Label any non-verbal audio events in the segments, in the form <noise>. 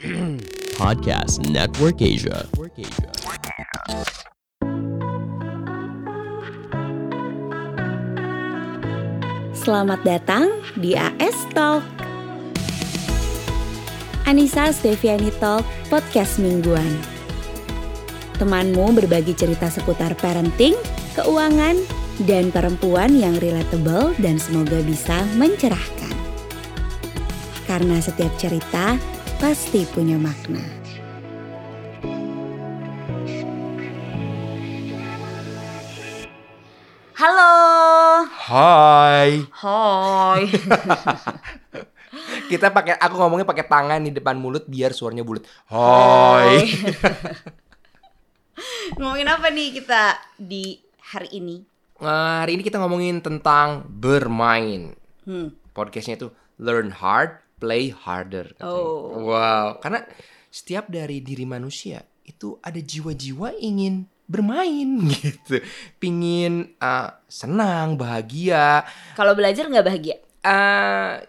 <clears throat> Podcast Network Asia. Selamat datang di AS Talk. Anissa Steviani Talk, podcast mingguan. Temanmu berbagi cerita seputar parenting, keuangan, dan perempuan yang relatable dan semoga bisa mencerahkan. Karena setiap cerita pasti punya makna. Halo. Hai. Hai. <laughs> Kita pakai aku ngomongnya pakai tangan di depan mulut biar suaranya bulat. Hai. <laughs> Ngomongin apa nih kita di hari ini? Nah, hari ini kita ngomongin tentang bermain. Hmm. Podcastnya itu Learn Hard, Play Harder. katanya. Oh. Wow. Karena setiap dari diri manusia itu ada jiwa-jiwa ingin bermain <laughs> gitu. Pingin uh, senang, bahagia. Kalau belajar nggak bahagia? eh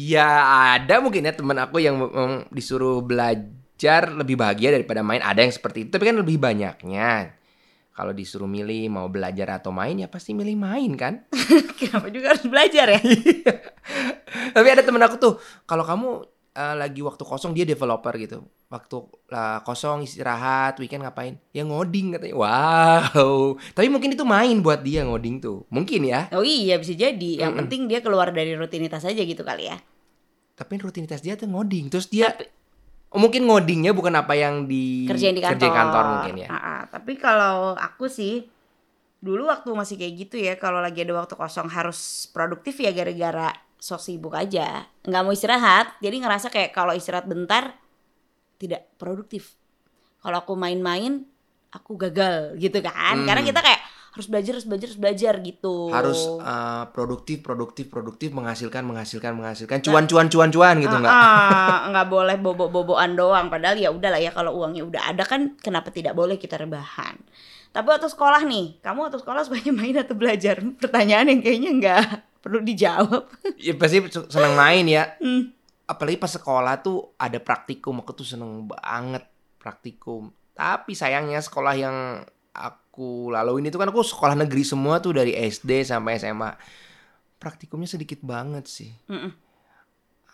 ya ada mungkin ya teman aku yang memang disuruh belajar lebih bahagia daripada main. Ada yang seperti itu, tapi kan lebih banyaknya. Kalau disuruh milih mau belajar atau main ya pasti milih main kan. <laughs> Kenapa juga harus belajar ya? <laughs> tapi ada temen aku tuh kalau kamu eh, lagi waktu kosong dia developer gitu. Waktu lah kosong istirahat, weekend ngapain? Ya ngoding katanya. Wow. Tapi mungkin itu main buat dia ngoding tuh. Mungkin ya. Oh iya bisa jadi. Yang Mm-mm. penting dia keluar dari rutinitas aja gitu kali ya. tapi rutinitas dia tuh ngoding terus dia Oh, mungkin ngodingnya bukan apa yang di Kerjain di kantor. kerjain kantor mungkin ya Ah, ah. Tapi kalau aku sih dulu waktu masih kayak gitu ya, kalau lagi ada waktu kosong harus produktif ya gara-gara sok sibuk aja. Nggak mau istirahat, jadi ngerasa kayak kalau istirahat bentar tidak produktif. Kalau aku main-main, aku gagal gitu kan. Hmm. Karena kita kayak harus belajar, harus belajar, harus belajar gitu. harus uh, produktif produktif produktif menghasilkan menghasilkan menghasilkan cuan cuan cuan cuan gitu Ah, nggak ah, <laughs> nggak boleh bobo-boboan doang padahal ya udahlah ya kalau uangnya udah ada kan kenapa tidak boleh kita rebahan tapi waktu sekolah nih kamu waktu sekolah sukanya main atau belajar pertanyaan yang kayaknya nggak perlu dijawab ya pasti seneng main ya Hmm. apalagi pas sekolah tuh ada praktikum aku tuh seneng banget praktikum tapi sayangnya sekolah yang aku laluin itu kan aku sekolah negeri semua tuh dari SD sampai SMA praktikumnya sedikit banget sih Mm-mm.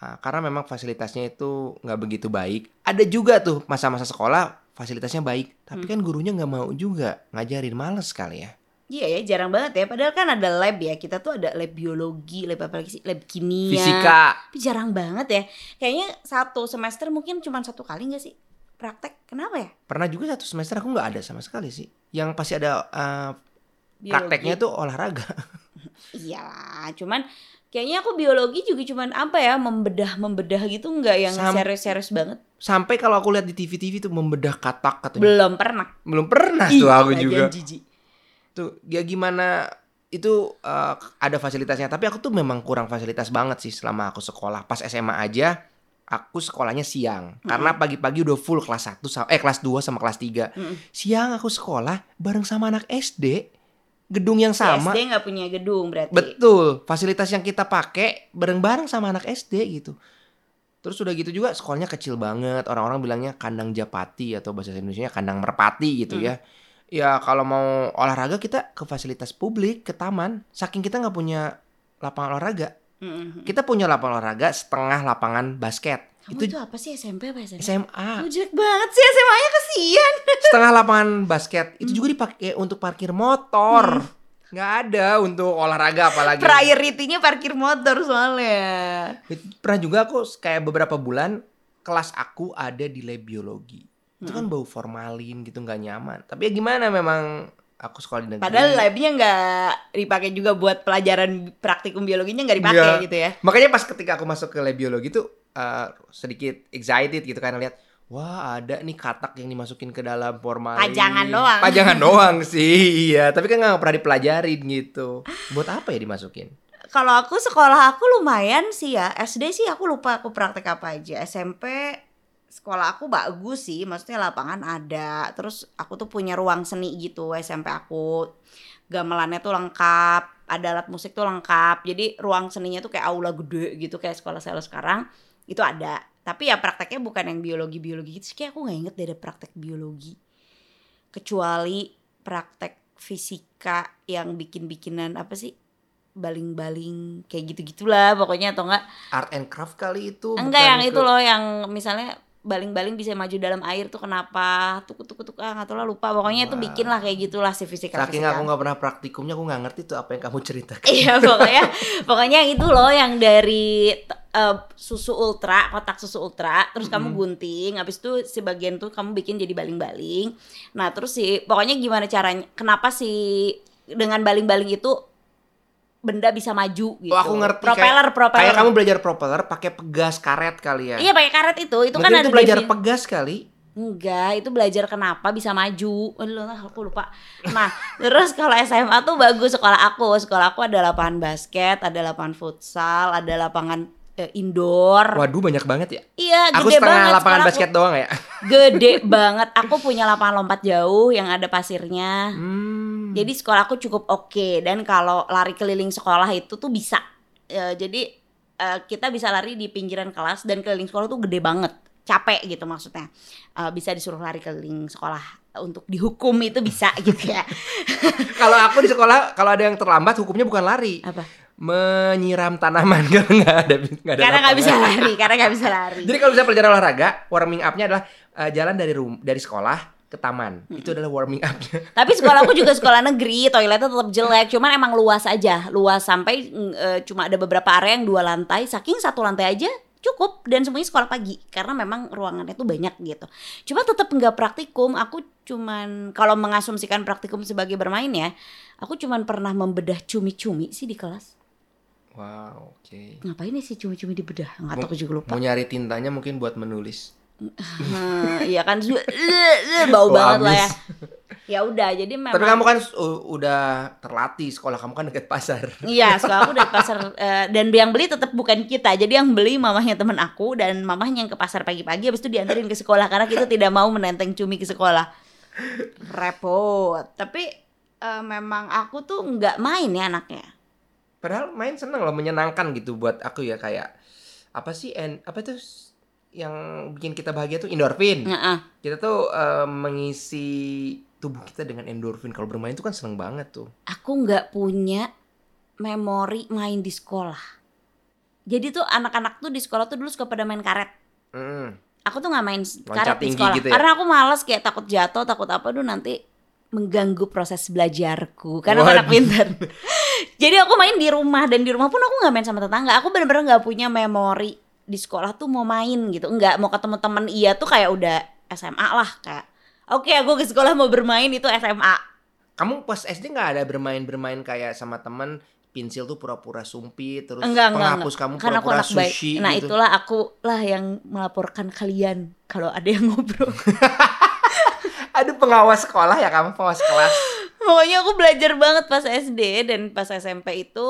Ah, karena memang fasilitasnya itu nggak begitu baik. Ada juga tuh masa-masa sekolah fasilitasnya baik, tapi Hmm. kan gurunya nggak mau juga ngajarin, males sekali ya. Iya ya jarang banget ya padahal kan ada lab ya kita tuh ada lab biologi lab apa lagi sih lab kimia Fisika, tapi jarang banget ya kayaknya satu semester mungkin cuma satu kali nggak sih praktek kenapa ya pernah juga satu semester aku nggak ada sama sekali sih. Yang pasti ada Biologi. prakteknya tuh olahraga. <laughs> Iyalah, cuman kayaknya aku biologi juga cuman apa ya membedah membedah gitu nggak yang serius-serius banget. Sampai kalau aku lihat di TV-TV tuh membedah katak katanya. Belum pernah. Belum pernah Ih, tuh aku juga. jijik. Tuh ya gimana itu eh, ada fasilitasnya, tapi aku tuh memang kurang fasilitas banget sih selama aku sekolah. Pas SMA aja aku sekolahnya siang karena pagi-pagi udah full kelas 1 sama eh kelas 2 sama kelas 3. Mm-mm. Siang aku sekolah bareng sama anak SD. Gedung yang sama. SD nggak punya gedung berarti. Betul, fasilitas yang kita pakai bareng-bareng sama anak SD gitu. Terus udah gitu juga sekolahnya kecil banget. Orang-orang bilangnya kandang Japati atau bahasa Indonesia kandang Merpati gitu Hmm. ya. Ya kalau mau olahraga kita ke fasilitas publik, ke taman. Saking kita nggak punya lapangan olahraga. Mm-mm. Kita punya lapangan olahraga setengah lapangan basket. Kamu itu itu apa sih SMP apa SMA? SMA. Lu jelek banget sih SMA-nya kesian. <laughs> Setengah lapangan basket. Itu Hmm. juga dipakai untuk parkir motor. Nggak ada untuk olahraga apalagi. Priority-nya parkir motor soalnya. Pernah juga aku kayak beberapa bulan kelas aku ada di lab biologi. Itu kan bau formalin gitu nggak nyaman. Tapi ya gimana memang aku sekolah di negeri. Padahal labnya nggak dipakai juga buat pelajaran praktikum biologinya nggak dipakai Iya. gitu ya. Makanya pas ketika aku masuk ke lab biologi tuh eh, sedikit excited gitu kan lihat Wah ada nih katak yang dimasukin ke dalam formalin Pajangan doang. Pajangan <laughs> doang sih Iya Tapi kan nggak pernah dipelajarin gitu Buat apa ya dimasukin? Kalau aku sekolah aku lumayan sih ya. SD sih aku lupa aku praktek apa aja. SMP sekolah aku bagus sih, maksudnya lapangan ada. Terus aku tuh punya ruang seni gitu SMP aku. Gamelannya tuh lengkap, ada alat musik tuh lengkap. Jadi ruang seninya tuh kayak aula gede gitu kayak sekolah saya sekarang itu ada. Tapi ya prakteknya bukan yang biologi-biologi gitu. sih. Kayak aku nggak inget deh ada praktek biologi. Kecuali praktek fisika yang bikin-bikinan apa sih? baling-baling kayak gitu-gitulah pokoknya atau enggak Art and craft kali itu. enggak yang ke- itu loh yang misalnya baling-baling bisa maju dalam air tuh kenapa? Tuh tuh tuh ah tahu lah lupa. Pokoknya itu bikin lah kayak gitulah si fisika Saking aku nggak pernah praktikumnya, aku nggak ngerti tuh apa yang kamu ceritakan. iya pokoknya pokoknya yang itu loh yang dari eh, susu ultra kotak susu ultra terus kamu gunting habis itu si bagian tuh kamu bikin jadi baling-baling. Nah terus sih pokoknya gimana caranya kenapa sih dengan baling-baling itu benda bisa maju gitu Oh, aku ngerti. propeller kayak, propeller Kayak kamu belajar propeller pakai pegas karet kali ya. iya pakai karet itu itu kan Berarti ada itu belajar defini- pegas kali. Enggak, itu belajar kenapa bisa maju. Aduh, lah, aku lupa. Nah, <laughs> terus kalau SMA tuh bagus sekolah aku. Sekolah aku ada lapangan basket, ada lapangan futsal, ada lapangan eh, indoor. Waduh banyak banget ya. Iya, Aku gede setengah banget. lapangan sekolah aku. basket doang ya. Gede banget. Aku punya lapangan lompat jauh yang ada pasirnya. Hmm. Jadi sekolah aku cukup oke dan kalau lari keliling sekolah itu tuh bisa. Eh, jadi eh, kita bisa lari di pinggiran kelas dan keliling sekolah tuh gede banget. Capek gitu maksudnya. Eh, bisa disuruh lari keliling sekolah untuk dihukum itu bisa <laughs> gitu ya. Kalau aku di sekolah kalau ada yang terlambat hukumnya bukan lari, Apa? menyiram tanaman <laughs> karena nggak ada nggak ada Karena nggak bisa lari, karena nggak bisa lari. Jadi kalau bisa pelajaran olahraga, warming up-nya adalah eh, jalan dari rum dari sekolah ke taman. Itu adalah warming up-nya. <laughs> Tapi sekolah aku juga sekolah negeri, toiletnya tetap jelek, cuman emang luas aja, luas sampai eh, cuma ada beberapa area yang dua lantai, saking satu lantai aja cukup dan semuanya sekolah pagi karena memang ruangannya tuh banyak gitu. Cuma tetap nggak praktikum, aku cuman kalau mengasumsikan praktikum sebagai bermain ya, aku cuman pernah membedah cumi-cumi sih di kelas. Wow, oke. Ngapain nih sih cumi-cumi dibedah? Nggak tahu juga lupa. Mau nyari tintanya mungkin buat menulis. Hmm, <laughs> Iya kan <laughs> bau banget lah ya. Ya udah, jadi memang Tapi kamu kan uh, udah terlatih sekolah kamu kan deket pasar. Iya, sekolah aku dari <laughs> pasar eh, dan yang beli tetap bukan kita. Jadi yang beli mamahnya temen aku dan mamahnya yang ke pasar pagi-pagi habis itu dianterin ke sekolah karena kita tidak mau menenteng cumi ke sekolah. Repot. Tapi eh, memang aku tuh nggak main ya anaknya. Padahal main seneng loh, menyenangkan gitu buat aku ya kayak apa sih en apa tuh yang bikin kita bahagia tuh endorfin. Heeh. Kita tuh eh, mengisi tubuh kita dengan endorfin. Kalau bermain tuh kan seneng banget tuh. Aku nggak punya memori main di sekolah. Jadi tuh anak-anak tuh di sekolah tuh dulu suka pada main karet. Mm. Aku tuh nggak main Loncat karet di sekolah gitu ya? karena aku malas kayak takut jatuh, takut apa tuh nanti mengganggu proses belajarku karena anak pintar. <laughs> Jadi aku main di rumah dan di rumah pun aku nggak main sama tetangga. Aku bener-bener nggak punya memori di sekolah tuh mau main gitu. Nggak mau ketemu temen iya tuh kayak udah SMA lah kayak. Oke, aku ke sekolah mau bermain itu SMA. Kamu pas SD nggak ada bermain-bermain kayak sama temen pensil tuh pura-pura sumpit terus Enggak, enggak, penghapus kamu Karena aku pura-pura anak baik. sushi Nah, gitu. itulah aku lah yang melaporkan kalian kalau ada yang ngobrol. <laughs> Aduh pengawas sekolah ya kamu pengawas kelas. Pokoknya aku belajar banget pas SD dan pas SMP itu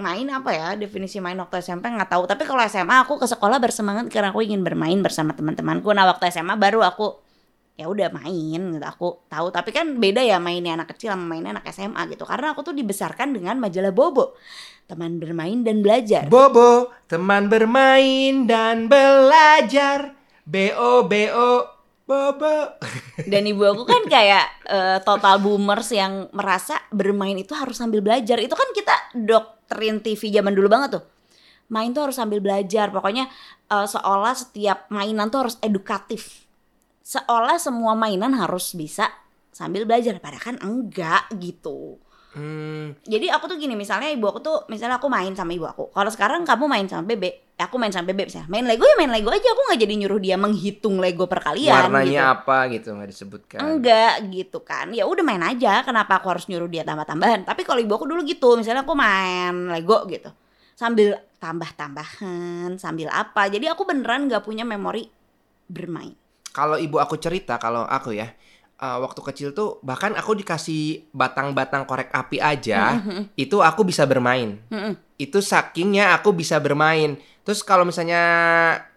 main apa ya definisi main waktu SMP nggak tahu. Tapi kalau SMA aku ke sekolah bersemangat karena aku ingin bermain bersama teman-temanku. Nah waktu SMA baru aku ya udah main gitu aku tahu. Tapi kan beda ya mainnya anak kecil sama mainnya anak SMA gitu. Karena aku tuh dibesarkan dengan majalah Bobo teman bermain dan belajar. Bobo, teman bermain dan belajar. BO BO Bobo. dan ibu aku kan kayak eh, total boomers yang merasa bermain itu harus sambil belajar. Itu kan kita doktrin TV zaman dulu banget tuh. Main tuh harus sambil belajar. Pokoknya eh, seolah setiap mainan tuh harus edukatif. Seolah semua mainan harus bisa sambil belajar. Padahal kan enggak gitu Hmm, jadi aku tuh gini misalnya ibu aku tuh misalnya aku main sama ibu aku kalau sekarang kamu main sama bebe aku main sama bebe misalnya main lego ya main lego aja aku nggak jadi nyuruh dia menghitung lego perkalian warnanya gitu. apa gitu nggak disebutkan. Enggak gitu kan. Ya udah main aja. Kenapa aku harus nyuruh dia tambah-tambahan? Tapi kalau ibu aku dulu gitu, misalnya aku main Lego gitu. Sambil tambah-tambahan, sambil apa. Jadi aku beneran nggak punya memori bermain. Kalau ibu aku cerita kalau aku ya eh, waktu kecil tuh bahkan aku dikasih batang-batang korek api aja itu aku bisa bermain. Mm-mm. Itu sakingnya aku bisa bermain. Terus kalau misalnya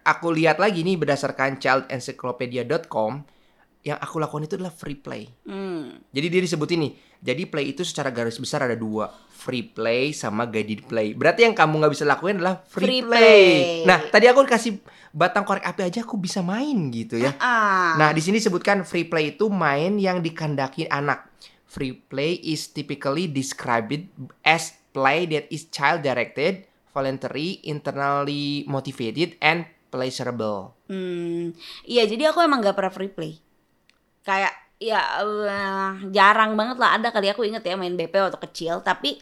aku lihat lagi nih berdasarkan childencyclopedia.com yang aku lakukan itu adalah free play. Hmm. Jadi dia disebut ini. Jadi play itu secara garis besar ada dua, free play sama guided play. Berarti yang kamu nggak bisa lakuin adalah free, Free play. play. Nah, tadi aku kasih batang korek api aja aku bisa main gitu ya. Ah. Nah, di sini disebutkan free play itu main yang dikandaki anak. Free play is typically described as play that is child directed, voluntary, internally motivated, and pleasurable. Hmm, iya jadi aku emang gak pernah free play. Kayak ya eh, jarang banget lah ada kali aku inget ya main BP waktu kecil tapi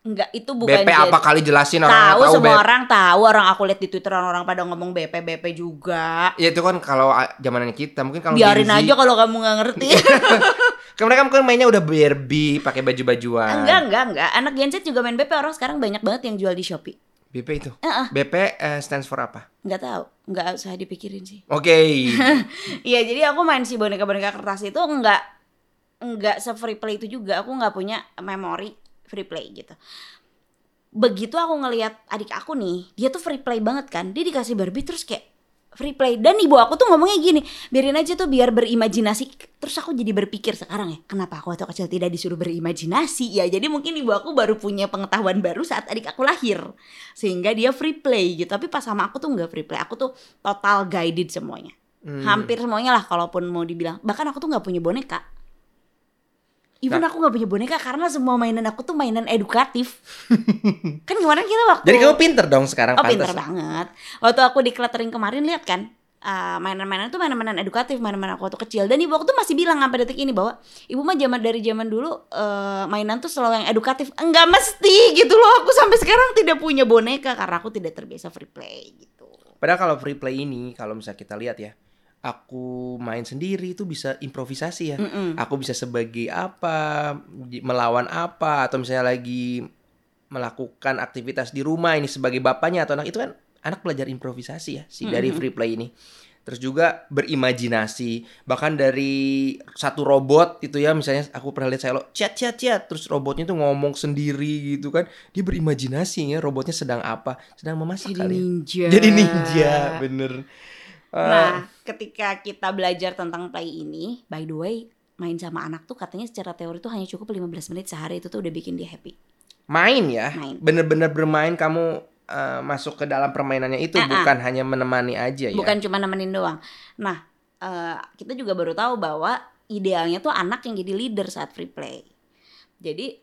enggak itu bukan BP jadi- apa kali jelasin orang tahu tahu semua BP. orang tahu orang aku lihat di Twitter orang-orang pada ngomong BP BP juga. Ya itu kan kalau ah, zamanan kita mungkin kalau Biarin Gen Z- aja kalau kamu nggak ngerti. <laughs> Kan mereka mungkin mainnya udah Barbie, pakai baju-bajuan. enggak enggak enggak. Anak Gen Z juga main BP orang sekarang banyak banget yang jual di Shopee. BP itu. Heeh. BP eh, stands for apa? Nggak tahu, nggak usah dipikirin sih. Oke. <laughs> Iya jadi aku main si boneka-boneka kertas itu enggak enggak se free play itu juga aku nggak punya memori free play gitu. Begitu aku ngelihat adik aku nih, dia tuh free play banget kan. Dia dikasih Barbie terus kayak free play dan ibu aku tuh ngomongnya gini, biarin aja tuh biar berimajinasi. Terus aku jadi berpikir sekarang ya, kenapa aku waktu kecil tidak disuruh berimajinasi? Ya jadi mungkin ibu aku baru punya pengetahuan baru saat adik aku lahir. Sehingga dia free play gitu. Tapi pas sama aku tuh nggak free play, aku tuh total guided semuanya Hmm. hampir semuanya lah kalaupun mau dibilang bahkan aku tuh nggak punya boneka even Nah. aku nggak punya boneka karena semua mainan aku tuh mainan edukatif. <laughs> Kan kemarin kita waktu Jadi kamu pinter dong sekarang oh pinter banget. Waktu aku di cluttering kemarin lihat kan uh, mainan-mainan itu mainan-mainan edukatif mainan-mainan aku waktu kecil. Dan ibu aku tuh masih bilang sampai detik ini bahwa ibu mah zaman dari zaman dulu uh, mainan tuh selalu yang edukatif. Enggak mesti gitu loh aku sampai sekarang tidak punya boneka karena aku tidak terbiasa free play gitu. Padahal kalau free play ini kalau misalnya kita lihat ya, aku main sendiri itu bisa improvisasi ya. Mm-mm. Aku bisa sebagai apa, melawan apa atau misalnya lagi melakukan aktivitas di rumah ini sebagai bapaknya atau anak itu kan anak belajar improvisasi ya si dari free play ini. Terus juga berimajinasi, bahkan dari satu robot itu ya misalnya aku pernah lihat saya lo chat chat chat terus robotnya tuh ngomong sendiri gitu kan. Dia berimajinasi ya robotnya sedang apa? Sedang memasak jadi kali. ninja Jadi ninja, bener. Eh, Nah, ketika kita belajar tentang play ini, by the way, main sama anak tuh katanya secara teori tuh hanya cukup 15 menit sehari itu tuh udah bikin dia happy. main ya, bener-bener bermain kamu eh, masuk ke dalam permainannya itu Ah, ah. bukan hanya menemani aja ya. Bukan cuma nemenin doang. Nah, eh, kita juga baru tahu bahwa idealnya tuh anak yang jadi leader saat free play. Jadi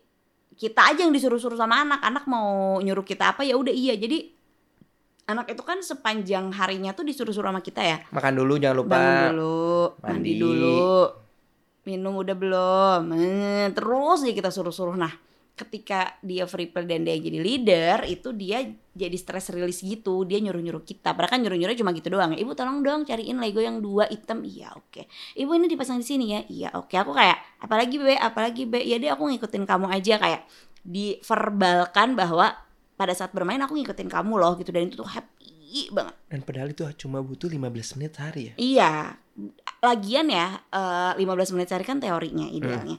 kita aja yang disuruh-suruh sama anak, anak mau nyuruh kita apa ya udah iya. Jadi anak itu kan sepanjang harinya tuh disuruh-suruh sama kita ya. Makan dulu jangan lupa. bangun dulu, mandi, mandi. dulu, minum udah belum, Eh, terus aja kita suruh-suruh. Nah, ketika dia free play dan dia jadi leader, itu dia jadi stress release gitu. Dia nyuruh-nyuruh kita. Padahal kan nyuruh-nyuruh cuma gitu doang. Ibu tolong dong cariin Lego yang dua hitam. Iya oke. Ibu ini dipasang di sini ya. Iya oke. Aku kayak apalagi be, apalagi be. Ya deh aku ngikutin kamu aja kayak diverbalkan bahwa pada saat bermain aku ngikutin kamu loh gitu dan itu tuh happy banget. Dan padahal itu cuma butuh 15 menit sehari ya. Iya. Lagian ya, eh, 15 menit sehari kan teorinya idealnya.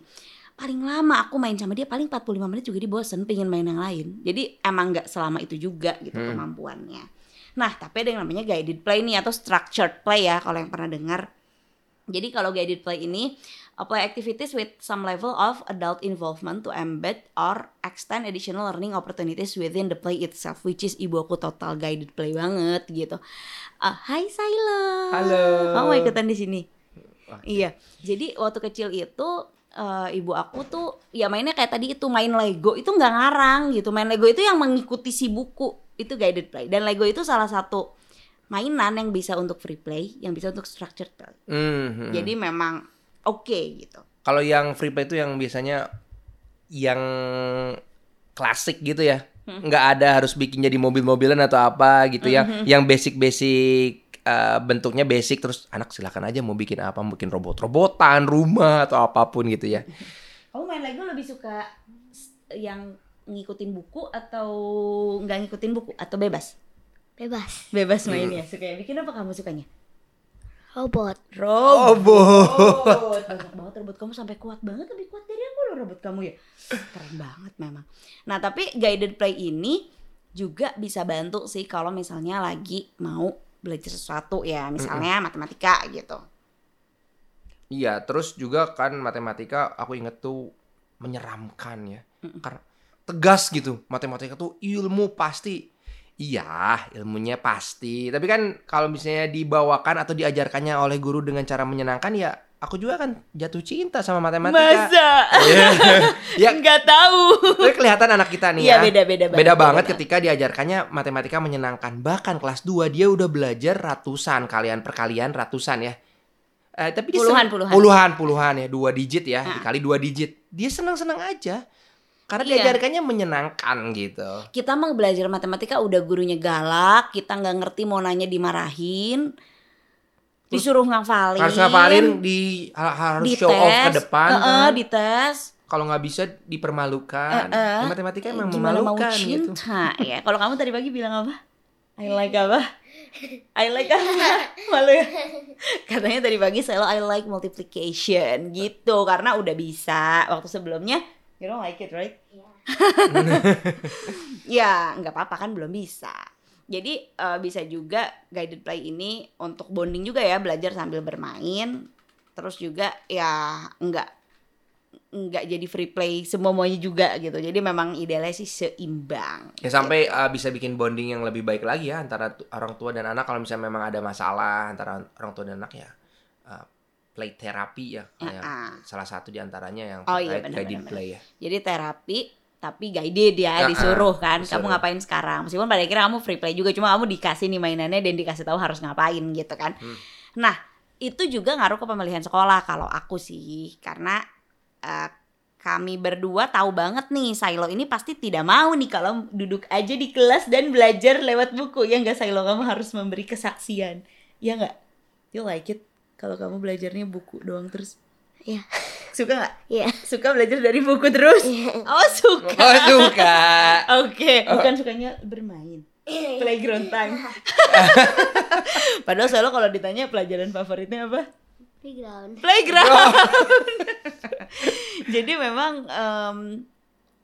Paling lama aku main sama dia paling 45 menit juga dia bosen pengen main yang lain. Jadi emang nggak selama itu juga gitu Hmm. kemampuannya. Nah, tapi ada yang namanya guided play nih atau structured play ya kalau yang pernah dengar. Jadi kalau guided play ini apply activities with some level of adult involvement to embed or extend additional learning opportunities within the play itself which is ibu aku total guided play banget gitu. Ah, Hai Saila. Halo. Kamu mau ikutan di sini? Wah. Iya. Jadi waktu kecil itu eh, ibu aku tuh ya mainnya kayak tadi itu main Lego itu nggak ngarang gitu. Main Lego itu yang mengikuti si buku itu guided play. Dan Lego itu salah satu mainan yang bisa untuk free play, yang bisa untuk structured play. Mhm. Jadi memang oke gitu. Kalau yang free play itu yang biasanya yang klasik gitu ya. Hmm. nggak ada harus bikin jadi mobil-mobilan atau apa gitu ya. Mhm. Yang basic-basic eh, bentuknya basic terus anak silakan aja mau bikin apa, mau bikin robot-robotan, rumah atau apa pun gitu ya. <laughs> Kamu main Lego lebih suka yang ngikutin buku atau nggak ngikutin buku atau bebas? Bebas. Bebas mainnya. Suka yang bikin apa kamu sukanya? Robot. Oh, Robot. bo. Banyak banget robot kamu sampai kuat banget lebih kuat dari aku loh robot kamu ya. Keren banget memang. Nah, tapi guided play ini juga bisa bantu sih kalau misalnya lagi mau belajar sesuatu ya, misalnya matematika gitu. Iya, terus juga kan matematika aku inget tuh menyeramkan ya. Karena tegas gitu. Matematika tuh ilmu pasti. Iya, ilmunya pasti. Tapi kan kalau misalnya dibawakan atau diajarkannya oleh guru dengan cara menyenangkan ya aku juga kan jatuh cinta sama matematika. Masa? <laughs> ya, Nggak tahu. tapi kelihatan anak kita nih Iya, ya. beda-beda banget, Beda banget beda. ketika diajarkannya matematika menyenangkan. Bahkan kelas 2 dia udah belajar ratusan kalian perkalian ratusan ya. Eh, tapi dia Puluhan, puluhan. puluhan puluhan ya dua digit ya Ah. dikali dua digit dia senang senang aja karena Iya. diajarkannya menyenangkan gitu Kita mah belajar matematika udah gurunya galak, kita nggak ngerti mau nanya dimarahin, disuruh ngafalin, harus ngapalin di ha- harus di show off ke tes, depan Heeh, kan. di tes. kalau nggak bisa dipermalukan Heeh. Ya, matematika emang Gimana mau memalukan gitu cinta <laughs> ya? Kalau kamu tadi pagi bilang apa? I like apa? I like apa? <laughs> Malu ya? Katanya tadi pagi selalu I like multiplication gitu karena udah bisa. Waktu sebelumnya you don't like it, right? <laughs> ya nggak apa-apa kan belum bisa. Jadi eh, bisa juga guided play ini untuk bonding juga ya belajar sambil bermain. Terus juga ya nggak nggak jadi free play semuanya juga gitu. Jadi memang idealnya sih seimbang. ya sampai uh, bisa bikin bonding yang lebih baik lagi ya antara orang tua dan anak kalau misalnya memang ada masalah antara orang tua dan anak ya uh, play terapi ya kayak Ah. salah satu di antaranya yang Oh iya, benar, guided benar, play ya Jadi terapi tapi guided ya, Ah, ah, disuruh kan. Kamu disuruh. ngapain sekarang? Meskipun pada akhirnya kamu free play juga, cuma kamu dikasih nih mainannya dan dikasih tahu harus ngapain gitu kan. Hmm. Nah, itu juga ngaruh ke pemilihan sekolah kalau aku sih, karena eh, kami berdua tahu banget nih Silo ini pasti tidak mau nih kalau duduk aja di kelas dan belajar lewat buku. Ya enggak Silo kamu harus memberi kesaksian. Ya enggak? You like it kalau kamu belajarnya buku doang terus? Iya. Suka nggak? Iya. Suka belajar dari buku terus? Oh suka. oh suka Oke, bukan sukanya bermain. Playground time. <laughs> Padahal selalu kalau ditanya pelajaran favoritnya apa? Playground. Playground. <laughs> Jadi memang em,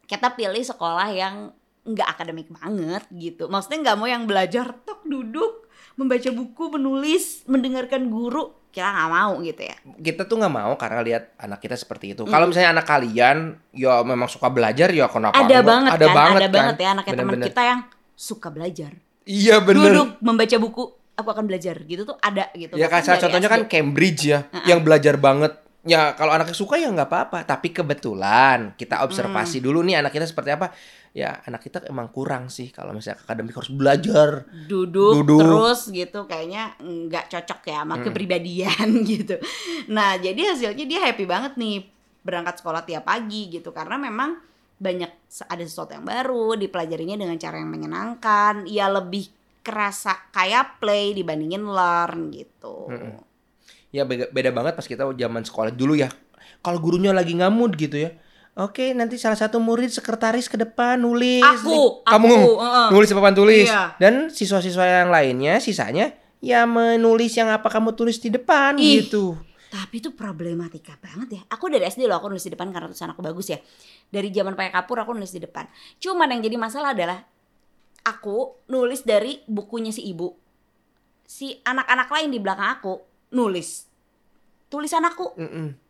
kita pilih sekolah yang nggak akademik banget gitu. Maksudnya nggak mau yang belajar tok duduk, membaca buku, menulis, mendengarkan guru. Kita nggak mau gitu ya. kita tuh nggak mau karena lihat anak kita seperti itu kalau misalnya anak kalian ya memang suka belajar ya kenapa ada enggak? banget ada kan, banget ada kan? banget ya anaknya teman kita yang suka belajar. iya bener Duduk membaca buku, aku akan belajar gitu tuh ada gitu. Ya dari contohnya kan. Cambridge ya, yang belajar banget. Ya kalau anaknya suka ya nggak apa-apa. Tapi kebetulan kita observasi dulu nih anak kita seperti apa. Ya anak kita emang kurang sih kalau misalnya akademik harus belajar. duduk, Duduk. terus gitu kayaknya nggak cocok ya sama Hmm. kepribadian <laughs> gitu. Nah jadi hasilnya dia happy banget nih berangkat sekolah tiap pagi gitu karena memang banyak ada sesuatu yang baru dipelajarinya dengan cara yang menyenangkan ya lebih kerasa kayak play dibandingin learn gitu. Mm-mm. Ya beda, beda banget pas kita zaman sekolah dulu ya. Kalau gurunya lagi ngamut gitu ya. Oke, nanti salah satu murid sekretaris ke depan nulis. Aku, kamu aku, heeh. nulis di papan tulis. Iya. Dan siswa-siswa yang lainnya sisanya ya menulis yang apa kamu tulis di depan Ih. gitu. Tapi itu problematika banget ya. Aku dari SD loh aku nulis di depan karena tulisan aku bagus ya. Dari zaman pakai kapur aku nulis di depan. Cuman yang jadi masalah adalah aku nulis dari bukunya si ibu. Si anak-anak lain di belakang aku nulis tulisan aku. Mm-mm.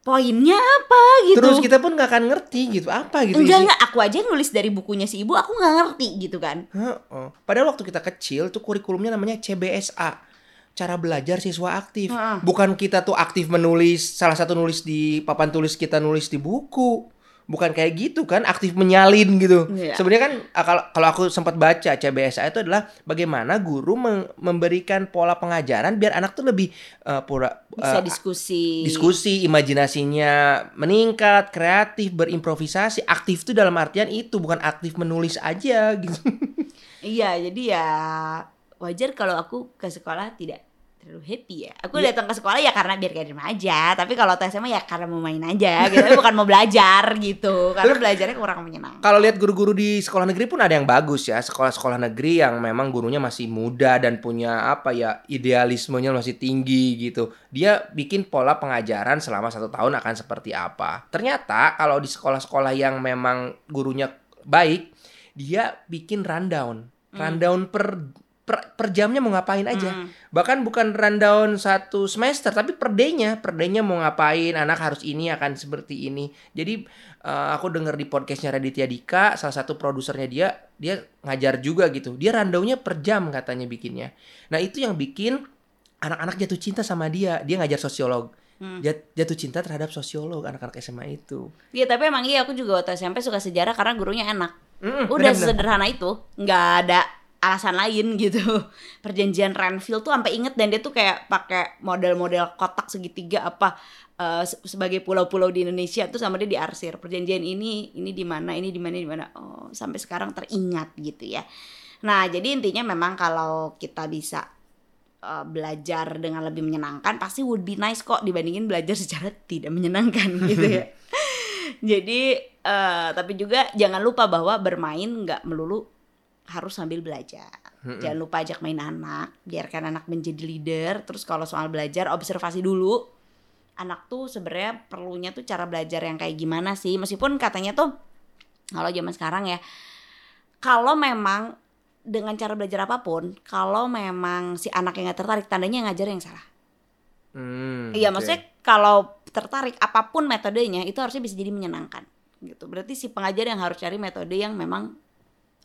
Poinnya apa gitu? Terus kita pun nggak akan ngerti gitu apa gitu enggak enggak aku aja nulis dari bukunya si ibu aku nggak ngerti gitu kan. Heeh. Padahal waktu kita kecil tuh kurikulumnya namanya CBSA. Cara belajar siswa aktif. Heeh. Bukan kita tuh aktif menulis salah satu nulis di papan tulis kita nulis di buku. Bukan kayak gitu kan, aktif menyalin gitu. Iya. Sebenarnya kan ah, kalau kalau aku sempat baca CBSA itu adalah bagaimana guru memberikan pola pengajaran biar anak tuh lebih eh, pura Bisa eh, diskusi. diskusi, imajinasinya meningkat, kreatif, berimprovisasi. Aktif itu dalam artian itu bukan aktif menulis aja gitu. Iya, jadi ya wajar kalau aku ke sekolah tidak terlalu happy ya. Aku Iya. datang ke sekolah ya karena biar kayak di rumah aja. Tapi kalau tes SMA ya karena mau main aja gitu. Tapi bukan mau belajar gitu. Karena belajarnya kurang menyenangkan. Kalau lihat guru-guru di sekolah negeri pun ada yang bagus ya. Sekolah-sekolah negeri yang memang gurunya masih muda dan punya apa ya idealismenya masih tinggi gitu. Dia bikin pola pengajaran selama satu tahun akan seperti apa. Ternyata kalau di sekolah-sekolah yang memang gurunya baik, dia bikin rundown, rundown per per, per jamnya mau ngapain aja. Hmm. Bahkan bukan rundown satu semester, tapi per day-nya, per day-nya mau ngapain, anak harus ini akan seperti ini. Jadi eh, aku denger di podcastnya Raditya Dika, salah satu produsernya dia, dia ngajar juga gitu. Dia rundownnya per jam katanya bikinnya. Nah itu yang bikin anak-anak jatuh cinta sama dia. Dia ngajar sosiolog. Hmm. Jat- Jatuh cinta terhadap sosiolog anak-anak SMA itu. Iya tapi emang iya aku juga waktu SMP suka sejarah karena gurunya enak. Mm, Udah benar-benar. sederhana itu, nggak ada alasan lain gitu. <laughs> Perjanjian Renville tuh sampai inget dan dia tuh kayak pakai model-model kotak segitiga apa eh, se- sebagai pulau-pulau di Indonesia tuh sama dia diarsir. Perjanjian ini ini di mana, ini di mana, di mana. Oh, sampai sekarang teringat gitu ya. Nah, jadi intinya memang kalau kita bisa eh, belajar dengan lebih menyenangkan pasti would be nice kok dibandingin belajar secara tidak menyenangkan <laughs> gitu ya. <laughs> Jadi eh, tapi juga jangan lupa bahwa bermain nggak melulu harus sambil belajar. Jangan lupa ajak main anak, biarkan anak menjadi leader. Terus kalau soal belajar observasi dulu. Anak tuh sebenarnya perlunya tuh cara belajar yang kayak gimana sih? Meskipun katanya tuh kalau zaman sekarang ya kalau memang dengan cara belajar apa pun, kalau memang si anak yang nggak tertarik, tandanya yang ngajar yang salah. Hmm, Iya, oke. maksudnya kalau tertarik apa pun metodenya itu harusnya bisa jadi menyenangkan gitu. Berarti si pengajar yang harus cari metode yang memang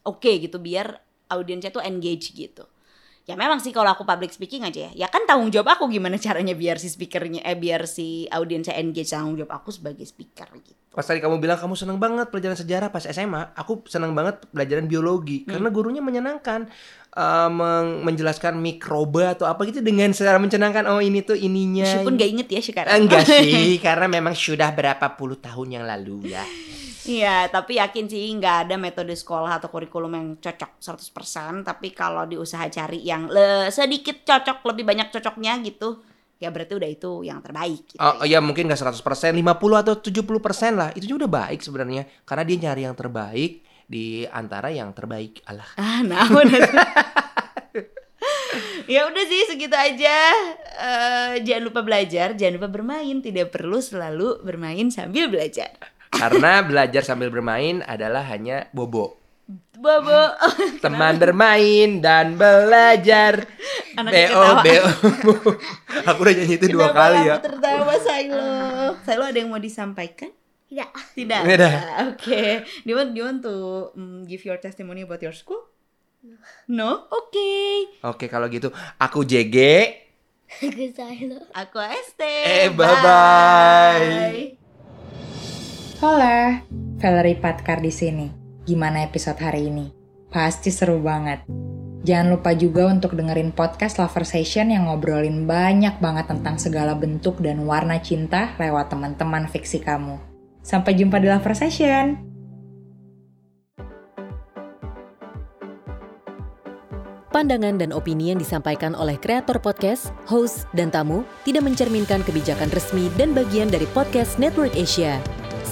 oke gitu biar audiensnya tuh engage gitu. Ya memang sih kalau aku public speaking aja ya. Ya kan tanggung jawab aku gimana <laughs> caranya biar si speakernya eh biar si audiensnya engage tanggung jawab aku sebagai speaker gitu. Pas tadi kamu bilang kamu seneng banget pelajaran sejarah pas SMA, aku seneng banget pelajaran biologi Hmm. karena gurunya menyenangkan meng- menjelaskan mikroba atau apa gitu dengan secara menyenangkan. Oh ini tuh ininya. Meskipun gak inget ya sekarang. Enggak sih, <laughs> karena memang sudah berapa puluh tahun yang lalu ya. Iya, tapi yakin sih nggak ada metode sekolah atau kurikulum yang cocok 100%. Tapi kalau diusaha cari yang le- sedikit cocok, lebih banyak cocoknya gitu, ya berarti udah itu yang terbaik gitu. Oh ya mungkin gak 100%, 50 atau 70% lah. Itu juga udah baik sebenarnya. Karena dia nyari yang terbaik di antara yang terbaik. Alah. Ah, atuh. <laughs> Ya udah sih segitu aja. Eh, jangan lupa belajar, jangan lupa bermain. Tidak perlu selalu bermain sambil belajar. Karena belajar sambil bermain adalah hanya bobo. Bobo. <laughs> Teman bermain dan belajar. Anaknya BO, ketawa. BO. <laughs> Aku udah nyanyi itu dua kali ya. tertawa Sailo? Sailo ada yang mau disampaikan? Tidak. Tidak. Tidak. Oke. Do you want, do you want to mm, give your testimony about your school? No? Oke. Oke kalau gitu aku JG. Aku Silo. Aku ST. Eh, bye-bye. Hola, Valerie Patkar di sini. Gimana episode hari ini? Pasti seru banget. Jangan lupa juga untuk dengerin podcast Lover Session yang ngobrolin banyak banget tentang segala bentuk dan warna cinta lewat teman-teman fiksi kamu. Sampai jumpa di Lover Session. Pandangan dan opini yang disampaikan oleh kreator podcast, host, dan tamu tidak mencerminkan kebijakan resmi dan bagian dari podcast Network Asia.